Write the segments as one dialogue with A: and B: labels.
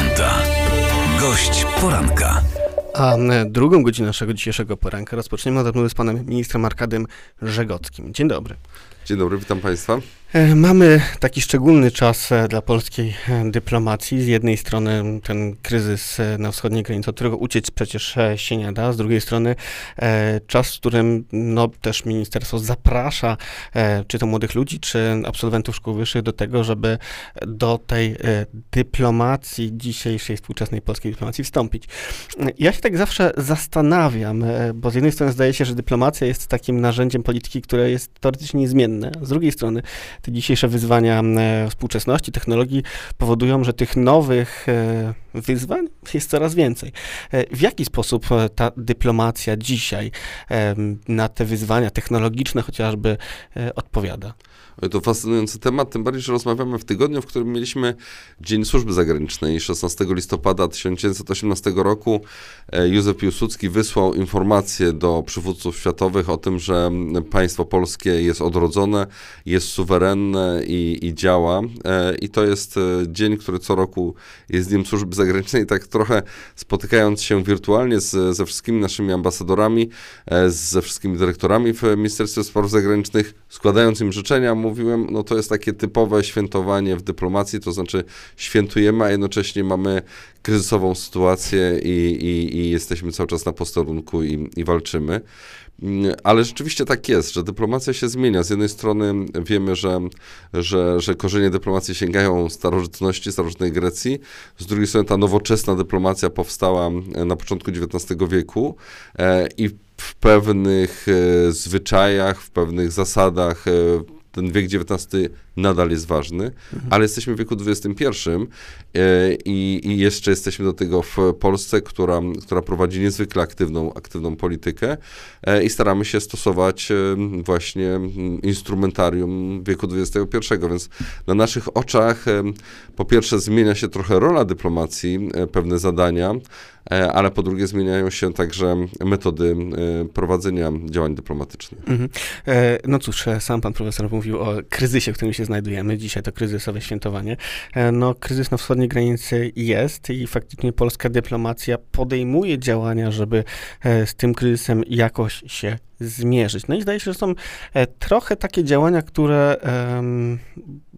A: dziewiąta. Gość poranka.
B: A e, drugą godzinę naszego dzisiejszego poranka rozpoczniemy od rozmowy z panem ministrem Arkadym Żegockim. Dzień dobry.
C: Dzień dobry, witam Państwa.
B: E, mamy taki szczególny czas e, dla polskiej e, dyplomacji. Z jednej strony ten kryzys na wschodniej granicy, od którego uciec przecież się nie da. Z drugiej strony czas, w którym no, też ministerstwo zaprasza czy to młodych ludzi, czy absolwentów szkół wyższych do tego, żeby do tej dyplomacji dzisiejszej, współczesnej polskiej dyplomacji wstąpić. Ja się tak zawsze zastanawiam, bo z jednej strony zdaje się, że dyplomacja jest takim narzędziem polityki, które jest teoretycznie niezmienne. Z drugiej strony te dzisiejsze wyzwania e, współczesności, technologii powodują, że tych nowych e, wyzwań jest coraz więcej. E, w jaki sposób ta dyplomacja dzisiaj na te wyzwania technologiczne chociażby odpowiada?
C: To fascynujący temat, tym bardziej, że rozmawiamy w tygodniu, w którym mieliśmy Dzień Służby Zagranicznej. 16 listopada 1918 roku Józef Piłsudski wysłał informację do przywódców światowych o tym, że państwo polskie jest odrodzone, jest suwerenne i, i działa. E, I to jest e, dzień, który co roku jest Dniem Służby Zagranicznej. Tak trochę spotykając się wirtualnie z, ze wszystkimi naszymi ambasadorami, e, ze wszystkimi dyrektorami w Ministerstwie Spraw Zagranicznych, składając im życzenia, mówiłem, no to jest takie typowe świętowanie w dyplomacji, to znaczy świętujemy, a jednocześnie mamy kryzysową sytuację i, i, i jesteśmy cały czas na posterunku i, i walczymy. Mm, ale rzeczywiście tak jest, że dyplomacja się zmienia. Z jednej strony wiemy, że, że, że korzenie dyplomacji sięgają starożytności, starożytnej Grecji. Z drugiej strony ta nowoczesna dyplomacja powstała na początku XIX wieku e, i w pewnych e, zwyczajach, w pewnych zasadach, e, ten wiek XIX nadal jest ważny, mhm. ale jesteśmy w wieku XXI e, i, i, jeszcze jesteśmy do tego w Polsce, która, która prowadzi niezwykle aktywną, aktywną politykę e, i staramy się stosować e, właśnie instrumentarium wieku XXI, więc na naszych oczach po pierwsze zmienia się trochę rola dyplomacji, pewne zadania, ale po drugie zmieniają się także metody prowadzenia działań dyplomatycznych. Mhm.
B: No cóż, sam pan profesor mówił o kryzysie, w którym się znajdujemy. Dzisiaj to kryzysowe świętowanie. E, no, kryzys na wschodniej granicy jest i faktycznie polska dyplomacja podejmuje działania, żeby e, z tym kryzysem jakoś się zmierzyć. No i zdaje się, że są e, trochę takie działania, które um,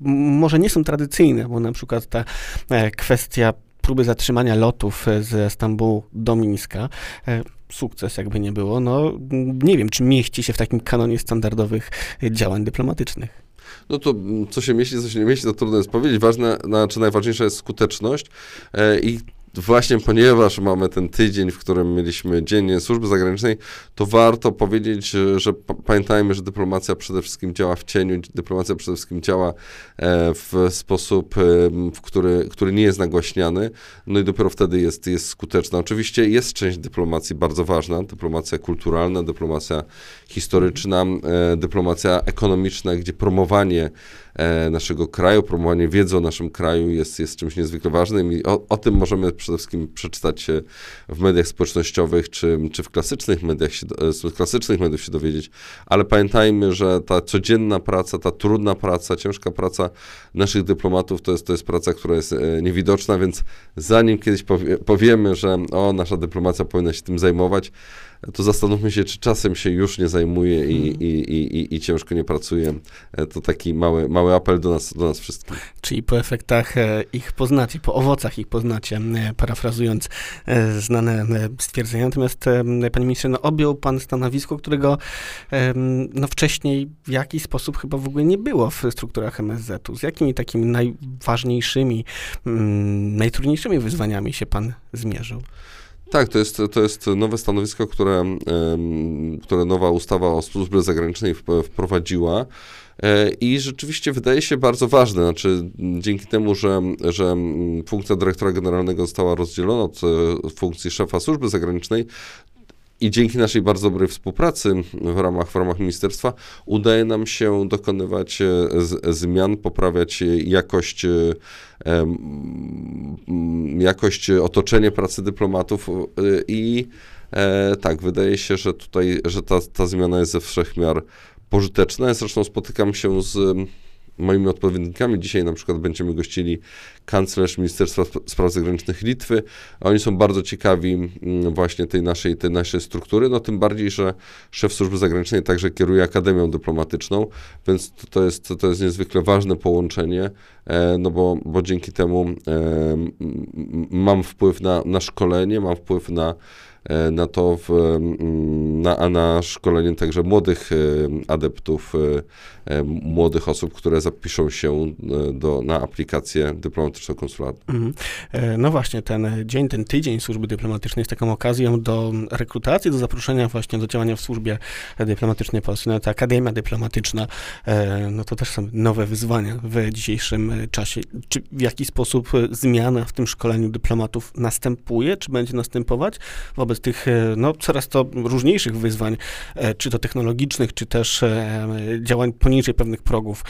B: może nie są tradycyjne, bo na przykład ta kwestia próby zatrzymania lotów ze Stambułu do Mińska sukces, jakby nie było. No, nie wiem, czy mieści się w takim kanonie standardowych działań dyplomatycznych.
C: No to co się mieści, co się nie mieści, to trudno jest powiedzieć. Ważne, znaczy najważniejsza jest skuteczność e, i właśnie ponieważ mamy ten tydzień, w którym mieliśmy Dzień Służby Zagranicznej, to warto powiedzieć, że, pamiętajmy, że dyplomacja przede wszystkim działa w cieniu, dyplomacja przede wszystkim działa e, w sposób, w który, który nie jest nagłaśniany, no i dopiero wtedy jest, jest skuteczna. Oczywiście jest część dyplomacji bardzo ważna, dyplomacja kulturalna, dyplomacja historyczna, e, dyplomacja ekonomiczna, gdzie promowanie naszego kraju, promowanie wiedzy o naszym kraju jest, jest czymś niezwykle ważnym i o, o tym możemy przede wszystkim przeczytać w mediach społecznościowych, czy, czy w klasycznych mediach, się, z klasycznych mediów się dowiedzieć, ale pamiętajmy, że ta codzienna praca, ta trudna praca, ciężka praca naszych dyplomatów to jest, to jest praca, która jest e, niewidoczna, więc zanim kiedyś powie, powiemy, że o, nasza dyplomacja powinna się tym zajmować, to zastanówmy się, czy czasem się już nie zajmuje i, hmm. i, i, i, ciężko nie pracuje. E, to taki mały, mały apel do nas, do nas wszystkich.
B: Czyli po efektach e, ich poznacie, po owocach ich poznacie, parafrazując znane stwierdzenia. Natomiast, panie ministrze, no, objął pan stanowisko, którego no, wcześniej w jakiś sposób chyba w ogóle nie było w strukturach MSZ-u. Z jakimi takimi najważniejszymi, najtrudniejszymi wyzwaniami się pan zmierzył?
C: Tak, to jest, to jest nowe stanowisko, które, które nowa ustawa o służbie zagranicznej wprowadziła. E, I rzeczywiście wydaje się bardzo ważne, znaczy dzięki temu, że, że funkcja dyrektora generalnego została rozdzielona od e, funkcji szefa służby zagranicznej, i dzięki naszej bardzo dobrej współpracy w ramach, w ramach ministerstwa udaje nam się dokonywać e, z, zmian, poprawiać jakość, e, jakość otoczenie pracy dyplomatów e, i tak, wydaje się, że tutaj, że ta, ta zmiana jest ze wszechmiar pożyteczna. Ja zresztą spotykam się z moimi odpowiednikami. Dzisiaj na przykład będziemy gościli kanclerz Ministerstwa Spraw Zagranicznych Litwy. Oni są bardzo ciekawi mm, właśnie tej naszej, tej naszej struktury, no tym bardziej, że szef służby zagranicznej także kieruje Akademią Dyplomatyczną, więc to, to jest, to jest niezwykle ważne połączenie, no bo, bo dzięki temu e, mam wpływ na, na szkolenie, mam wpływ na E, na to, w, na, na szkolenie także młodych e, adeptów, e, młodych osób, które zapiszą się do, na aplikację dyplomatyczno-konsularną. Mhm.
B: No właśnie, ten dzień, ten tydzień służby dyplomatycznej jest taką okazją do rekrutacji, do zaproszenia właśnie do działania w służbie dyplomatycznej Polski. No ta Akademia Dyplomatyczna, no to też są nowe wyzwania w dzisiejszym czasie. Czy w jaki sposób zmiana w tym szkoleniu dyplomatów następuje, czy będzie następować wobec tych e, no, coraz to różniejszych wyzwań, e, czy to technologicznych, czy też e, działań poniżej pewnych progów,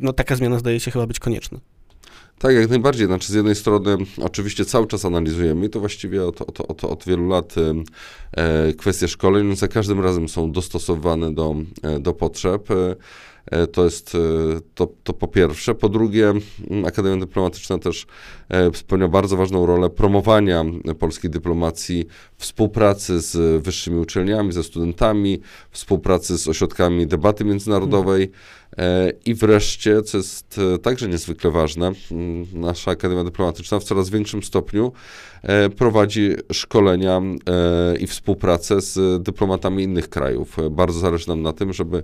B: no taka zmiana zdaje się chyba być konieczna.
C: Tak, jak najbardziej. Znaczy, z jednej strony, oczywiście cały czas analizujemy i to właściwie od, od, od, od wielu lat e, kwestie szkoleń za każdym razem są dostosowane do, do potrzeb. E, E, to jest e, to, to po pierwsze. Po drugie, Akademia Dyplomatyczna też e, spełnia bardzo ważną rolę promowania polskiej dyplomacji, współpracy z wyższymi uczelniami, ze studentami, współpracy z ośrodkami debaty międzynarodowej. I wreszcie, co jest także niezwykle ważne, nasza Akademia Dyplomatyczna w coraz większym stopniu prowadzi szkolenia i współpracę z dyplomatami innych krajów. Bardzo zależy nam na tym, żeby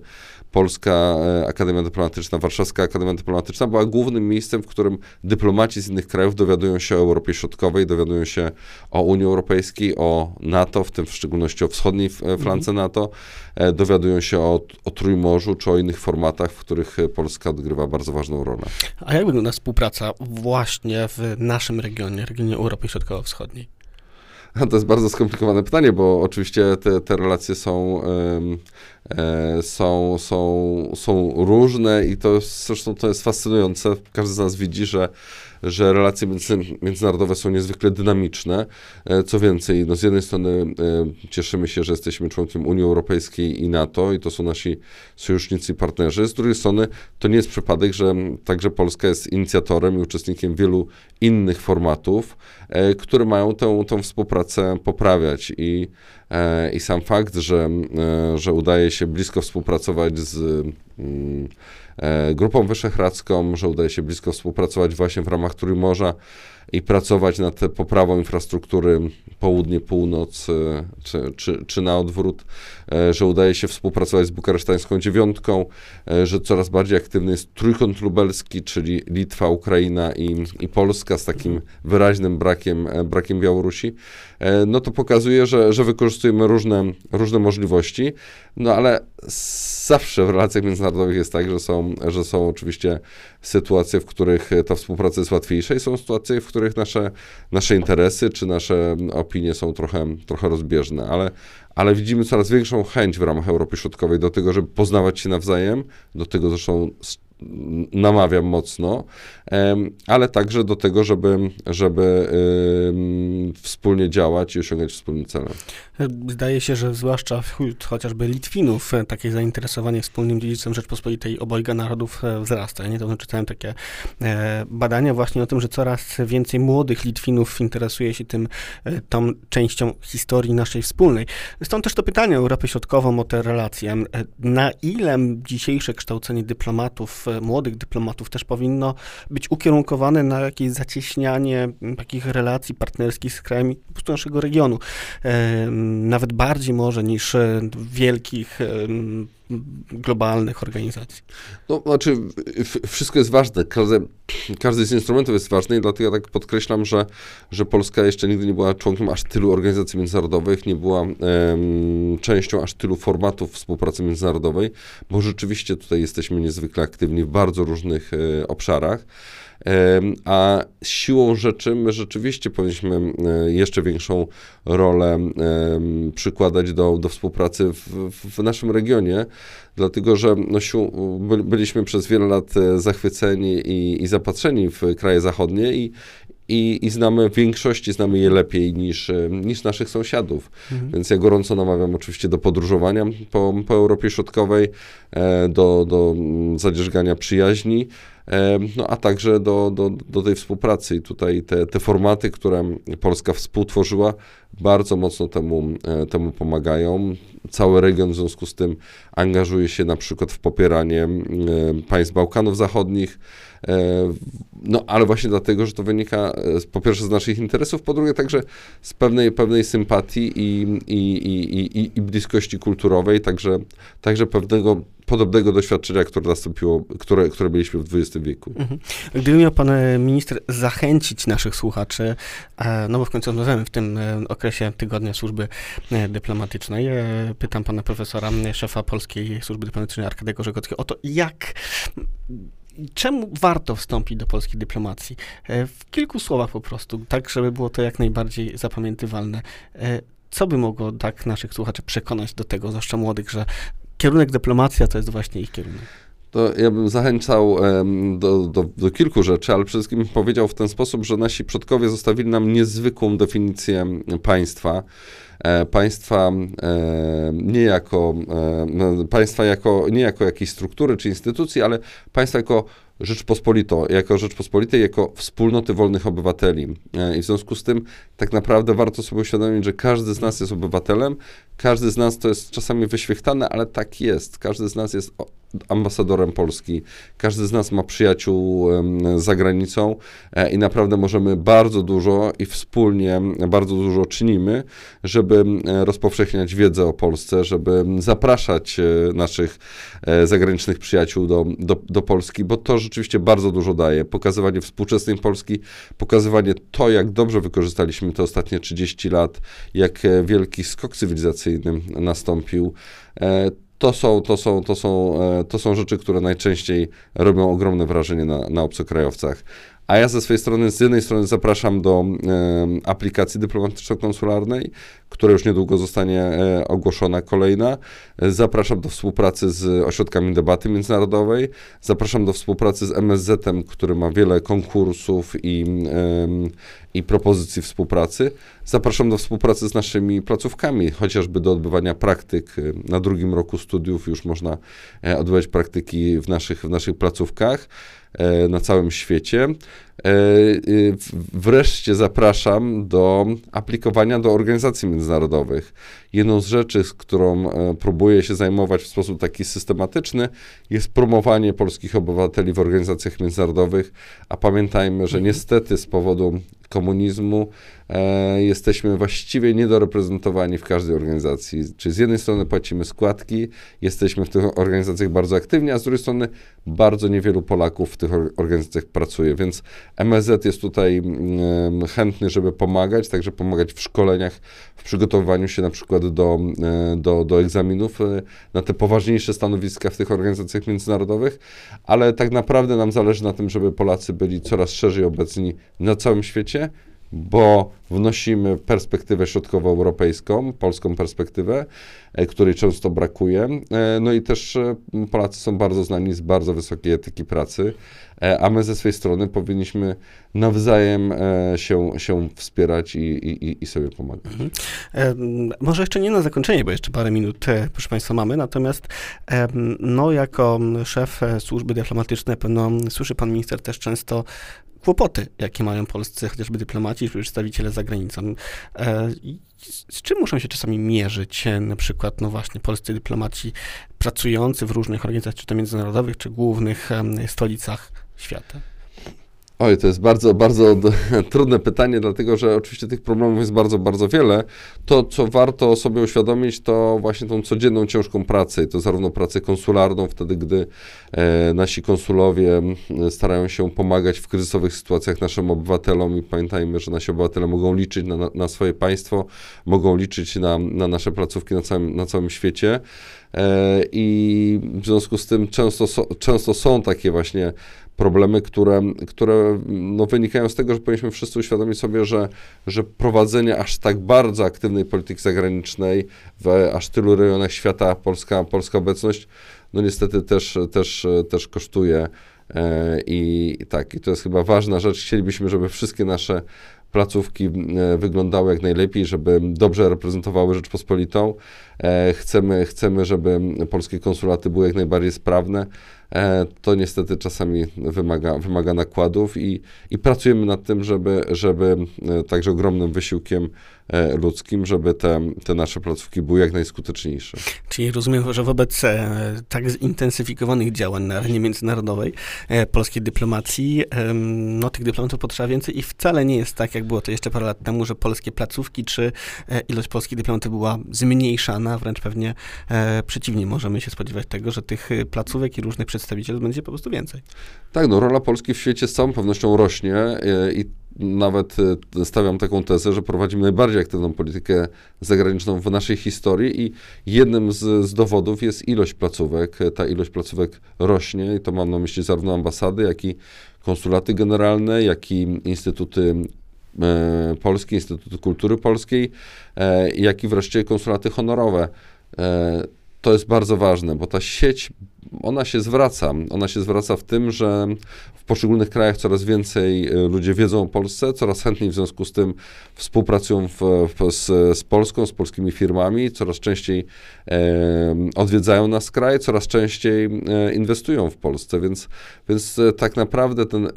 C: Polska e, Akademia Dyplomatyczna, Warszawska Akademia Dyplomatyczna była głównym miejscem, w którym dyplomaci z innych krajów dowiadują się o Europie Środkowej, dowiadują się o Unii Europejskiej, o NATO, w tym w szczególności o wschodniej e, flance mhm. NATO, e, dowiadują się o, o Trójmorzu czy o innych formatach, w których Polska odgrywa bardzo ważną rolę.
B: A jak wygląda współpraca właśnie w naszym regionie, regionie Europy Środkowo-Wschodniej?
C: To jest bardzo skomplikowane pytanie, bo oczywiście te, te relacje są, e, są, są, są różne i to zresztą to jest fascynujące. Każdy z nas widzi, że że relacje między, międzynarodowe są niezwykle dynamiczne. E, co więcej, no z jednej strony e, cieszymy się, że jesteśmy członkiem Unii Europejskiej i NATO i to są nasi sojusznicy i partnerzy. Z drugiej strony to nie jest przypadek, że także Polska jest inicjatorem i uczestnikiem wielu innych formatów, e, które mają tę, tę współpracę poprawiać i, i sam fakt, że, że udaje się blisko współpracować z mm, E, Grupą Wyszehradzką, że udaje się blisko współpracować właśnie w ramach Trójmorza i pracować nad poprawą infrastruktury południe-północ, e, czy, czy, czy na odwrót, e, że udaje się współpracować z bukaresztańską dziewiątką, że coraz bardziej aktywny jest trójkąt lubelski, czyli Litwa, Ukraina i, i Polska z takim wyraźnym brakiem, brakiem Białorusi, no to pokazuje, że, że wykorzystujemy różne, różne możliwości, no ale zawsze w relacjach międzynarodowych jest tak, że są, że są oczywiście sytuacje, w których ta współpraca jest łatwiejsza i są sytuacje, w których nasze, nasze interesy czy nasze opinie są trochę, trochę rozbieżne, ale, ale widzimy coraz większą chęć w ramach Europy Środkowej do tego, żeby poznawać się nawzajem, do tego zresztą namawiam mocno, ale także do tego, żeby, żeby wspólnie działać i osiągać wspólne cele.
B: Zdaje się, że zwłaszcza wśród chociażby Litwinów e, takie zainteresowanie wspólnym dziedzictwem Rzeczpospolitej obojga narodów e, wzrasta. Ja niedawno czytałem takie e, badania właśnie o tym, że coraz więcej młodych Litwinów interesuje się tym, tą częścią historii naszej wspólnej. Stąd też to pytanie o Europę Środkową, o te relacje. Na ile dzisiejsze kształcenie dyplomatów, młodych dyplomatów też powinno być ukierunkowane na jakieś zacieśnianie takich relacji partnerskich z krajami po prostu naszego regionu? nawet bardziej może niż e, wielkich globalnych organizacji.
C: No, znaczy, wszystko jest ważne. Każdy, każdy z instrumentów jest ważny i dlatego ja tak podkreślam, że, że Polska jeszcze nigdy nie była członkiem aż tylu organizacji międzynarodowych, nie była um, częścią aż tylu formatów współpracy międzynarodowej, bo rzeczywiście tutaj jesteśmy niezwykle aktywni w bardzo różnych e, obszarach. A siłą rzeczy my rzeczywiście powinniśmy e, jeszcze większą rolę przykładać do, do współpracy w, w naszym regionie, dlatego że no, byliśmy przez wiele lat e, zachwyceni i, i zapatrzeni w kraje zachodnie i, i, i znamy w większości, znamy je lepiej niż, niż naszych sąsiadów. Mhm. Więc ja gorąco namawiam oczywiście do podróżowania po, po Europie Środkowej, do, do mm, zadzierzgania przyjaźni no a także do, do, do tej współpracy. I tutaj te, te formaty, które Polska współtworzyła, bardzo mocno temu, e, temu pomagają. Cały region w związku z tym angażuje się na przykład w popieranie państw Bałkanów Zachodnich, e, no ale właśnie dlatego, że to wynika e, po pierwsze z naszych interesów, po drugie także z pewnej, pewnej sympatii i, i, i, i, i bliskości kulturowej, także, także pewnego podobnego doświadczenia, które nastąpiło, które, które mieliśmy w XX wieku. Mhm.
B: Gdyby miał pan e, minister zachęcić naszych słuchaczy, e, no bo w końcu rozmawiamy w tym e, okresie tygodnia służby dyplomatycznej, pytam pana profesora, szefa Polskiej Służby Dyplomatycznej Arkadiego Żegockiego o to, jak czemu warto wstąpić do polskiej dyplomacji? W kilku słowach po prostu, tak żeby było to jak najbardziej zapamiętywalne. Co by mogło tak naszych słuchaczy przekonać do tego, zwłaszcza młodych, że kierunek dyplomacja to jest właśnie ich kierunek.
C: To ja bym zachęcał um, do, do, do, kilku rzeczy, ale przede wszystkim powiedział w ten sposób, że nasi przodkowie zostawili nam niezwykłą definicję państwa. E, państwa e, nie jako, e, państwa jako, nie jako jakiejś struktury czy instytucji, ale państwa jako Rzeczpospolito, jako Rzeczpospolitej, jako wspólnoty wolnych obywateli. E, I w związku z tym tak naprawdę warto sobie uświadomić, że każdy z nas jest obywatelem, każdy z nas to jest czasami wyświechtane, ale tak jest. Każdy z nas jest ambasadorem Polski, każdy z nas ma przyjaciół za granicą e, i naprawdę możemy bardzo dużo i wspólnie bardzo dużo czynimy, żeby rozpowszechniać wiedzę o Polsce, żeby zapraszać e, naszych zagranicznych przyjaciół do, do, do Polski, bo to rzeczywiście bardzo dużo daje. Pokazywanie współczesnej Polski, pokazywanie to, jak dobrze wykorzystaliśmy te ostatnie 30 lat, jak e, wielki skok cywilizacyjny nastąpił. E, to są, to, są, to, są, e, to są rzeczy, które najczęściej robią ogromne wrażenie na, na obcokrajowcach. A ja ze swojej strony, z jednej strony zapraszam do e, aplikacji dyplomatyczno-konsularnej, która już niedługo zostanie e, ogłoszona kolejna. Zapraszam do współpracy z ośrodkami debaty międzynarodowej. Zapraszam do współpracy z MSZ-em, który ma wiele konkursów i, i propozycji współpracy. Zapraszam do współpracy z naszymi placówkami, chociażby do odbywania praktyk. Na drugim roku studiów już można e, odbywać praktyki w naszych, w naszych placówkach. E, na całym świecie. E, wreszcie zapraszam do aplikowania do organizacji międzynarodowych. Jedną z rzeczy, z którą e, próbuję się zajmować w sposób taki systematyczny, jest promowanie polskich obywateli w organizacjach międzynarodowych, a pamiętajmy, że mhm. niestety z powodu komunizmu e, jesteśmy właściwie niedoreprezentowani w każdej organizacji. Czyli z jednej strony płacimy składki, jesteśmy w tych organizacjach bardzo aktywni, a z drugiej strony bardzo niewielu Polaków w tych organizacjach pracuje, więc MSZ jest tutaj mm, chętny, żeby pomagać, także pomagać w szkoleniach, w przygotowywaniu się na przykład do, e, do, do egzaminów e, na te poważniejsze stanowiska w tych organizacjach międzynarodowych, ale tak naprawdę nam zależy na tym, żeby Polacy byli coraz szerzej obecni na całym świecie, bo wnosimy perspektywę środkowoeuropejską, polską perspektywę, e, której często brakuje. E, no i też e, Polacy są bardzo znani z bardzo wysokiej etyki pracy, a my ze swojej strony powinniśmy nawzajem się, się wspierać i, i, i sobie pomagać. Mhm.
B: Może jeszcze nie na zakończenie, bo jeszcze parę minut, proszę Państwa, mamy, natomiast no, jako szef służby dyplomatycznej pewno słyszy Pan Minister też często kłopoty, jakie mają polscy chociażby dyplomaci, przedstawiciele za granicą. E, z czym muszą się czasami mierzyć e, na przykład, no właśnie, polscy dyplomaci pracujący w różnych organizacjach, czy to międzynarodowych, czy głównych stolicach świata?
C: Oj, to jest bardzo, bardzo trudne pytanie, dlatego że oczywiście tych problemów jest bardzo, bardzo wiele. To, co warto sobie uświadomić, to właśnie tą codzienną ciężką pracę i to zarówno pracę konsularną, wtedy gdy e, nasi konsulowie starają się pomagać w kryzysowych sytuacjach naszym obywatelom i pamiętajmy, że nasi obywatele mogą liczyć na, na swoje państwo, mogą liczyć na, na nasze placówki na całym, na całym świecie. E, I w związku z tym często, często są takie właśnie problemy, które, które no, wynikają z tego, że powinniśmy wszyscy uświadomić sobie, że, że prowadzenie aż tak bardzo aktywnej polityki zagranicznej w aż tylu rejonach świata, polska, polska obecność, no niestety też, też, też kosztuje I tak, i to jest chyba ważna rzecz. Chcielibyśmy, żeby wszystkie nasze placówki wyglądały jak najlepiej, żeby dobrze reprezentowały Rzeczpospolitą. Chcemy, chcemy, żeby polskie konsulaty były jak najbardziej sprawne. To niestety czasami wymaga, wymaga nakładów i, i pracujemy nad tym, żeby, żeby także ogromnym wysiłkiem E, ludzkim, żeby te, te nasze placówki były jak najskuteczniejsze.
B: Czyli rozumiem, że wobec e, tak zintensyfikowanych działań na arenie międzynarodowej e, polskiej dyplomacji, no tych dyplomatów potrzeba więcej i wcale nie jest tak, jak było to jeszcze parę lat temu, że polskie placówki czy ilość polskich dyplomatów była zmniejszana, wręcz pewnie przeciwnie, możemy się spodziewać tego, że tych placówek i różnych przedstawicieli będzie po prostu więcej.
C: Tak, no rola Polski w świecie z całą pewnością rośnie i nawet e, stawiam taką tezę, że prowadzimy najbardziej aktywną politykę zagraniczną w naszej historii i jednym z, z dowodów jest ilość placówek. Ta ilość placówek rośnie i to mam na myśli zarówno ambasady, jak i konsulaty generalne, jak i instytuty e, polskie, Instytuty Kultury Polskiej, e, jak i wreszcie konsulaty honorowe. E, to jest bardzo ważne, bo ta sieć ona się zwraca. Ona się zwraca w tym, że w poszczególnych krajach coraz więcej e, ludzie wiedzą o Polsce, coraz chętniej w związku z tym współpracują w, w, z, z, Polską, z polskimi firmami, coraz częściej e, odwiedzają nas kraj, coraz częściej e, inwestują w Polsce, więc, więc e, tak naprawdę ten e,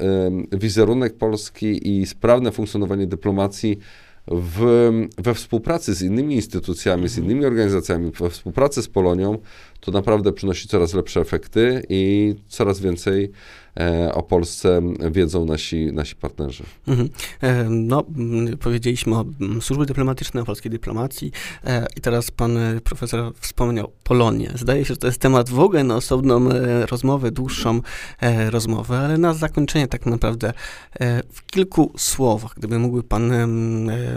C: wizerunek Polski i sprawne funkcjonowanie dyplomacji w, we współpracy z innymi instytucjami, z innymi organizacjami, we współpracy z Polonią, to naprawdę przynosi coraz lepsze efekty i coraz więcej e, o Polsce wiedzą nasi, nasi partnerzy. Mhm.
B: E, no, powiedzieliśmy o służbie dyplomatycznej, o polskiej dyplomacji e, i teraz pan profesor wspomniał Polonię. Zdaje się, że to jest temat w ogóle na osobną rozmowę, dłuższą rozmowę, ale na zakończenie tak naprawdę w kilku słowach, gdyby mógłby pan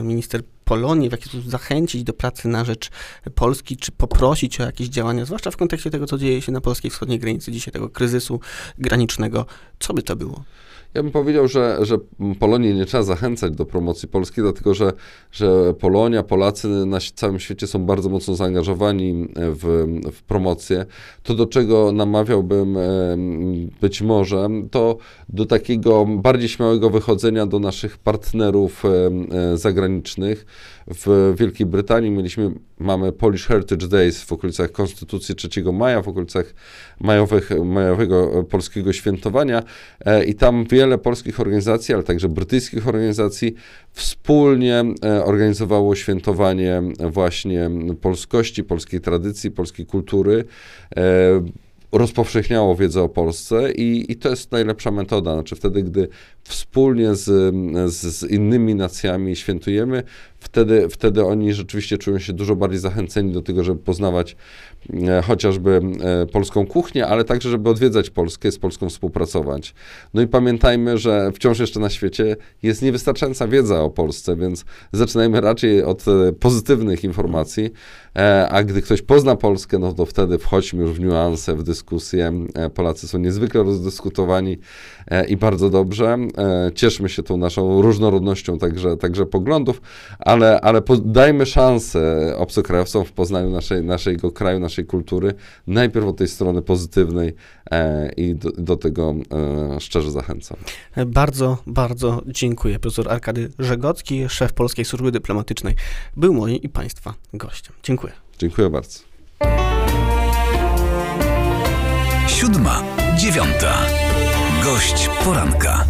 B: minister Polonię w jakiś sposób zachęcić do pracy na rzecz Polski, czy poprosić o jakieś działania, zwłaszcza w kontekście tego, co dzieje się na polskiej wschodniej granicy dzisiaj, tego kryzysu granicznego, co by to było?
C: Ja bym powiedział, że, że Polonię nie trzeba zachęcać do promocji Polski, dlatego że, że Polonia, Polacy na całym świecie są bardzo mocno zaangażowani w, w promocję. To, do czego namawiałbym być może, to do takiego bardziej śmiałego wychodzenia do naszych partnerów e, zagranicznych. W Wielkiej Brytanii mieliśmy, mamy Polish Heritage Days w okolicach Konstytucji 3 maja, w okolicach majowych, majowego polskiego świętowania e, i tam wiele wiele polskich organizacji, ale także brytyjskich organizacji wspólnie e, organizowało świętowanie właśnie polskości, polskiej tradycji, polskiej kultury e, rozpowszechniało wiedzę o Polsce i, i to jest najlepsza metoda. Znaczy wtedy, gdy wspólnie z, z, z, innymi nacjami świętujemy, wtedy, wtedy oni rzeczywiście czują się dużo bardziej zachęceni do tego, żeby poznawać e, chociażby e, polską kuchnię, ale także, żeby odwiedzać Polskę, z Polską współpracować. No i pamiętajmy, że wciąż jeszcze na świecie jest niewystarczająca wiedza o Polsce, więc zaczynajmy raczej od e, pozytywnych informacji, a gdy ktoś pozna Polskę, no to wtedy wchodźmy już w niuanse, w dyskusję. Polacy są niezwykle rozdyskutowani i bardzo dobrze. E, cieszmy się tą naszą różnorodnością także, także poglądów, ale, ale dajmy szansę obcokrajowcom w poznaniu naszej, naszego kraju, naszej kultury, najpierw od tej strony pozytywnej e, i do, do tego e, szczerze zachęcam.
B: Bardzo, bardzo dziękuję. Profesor Arkady Żegocki, szef Polskiej Służby Dyplomatycznej, był moim i Państwa gościem. Dziękuję.
C: Dziękuję bardzo.
A: Siódma, dziewiąta. Gość poranka.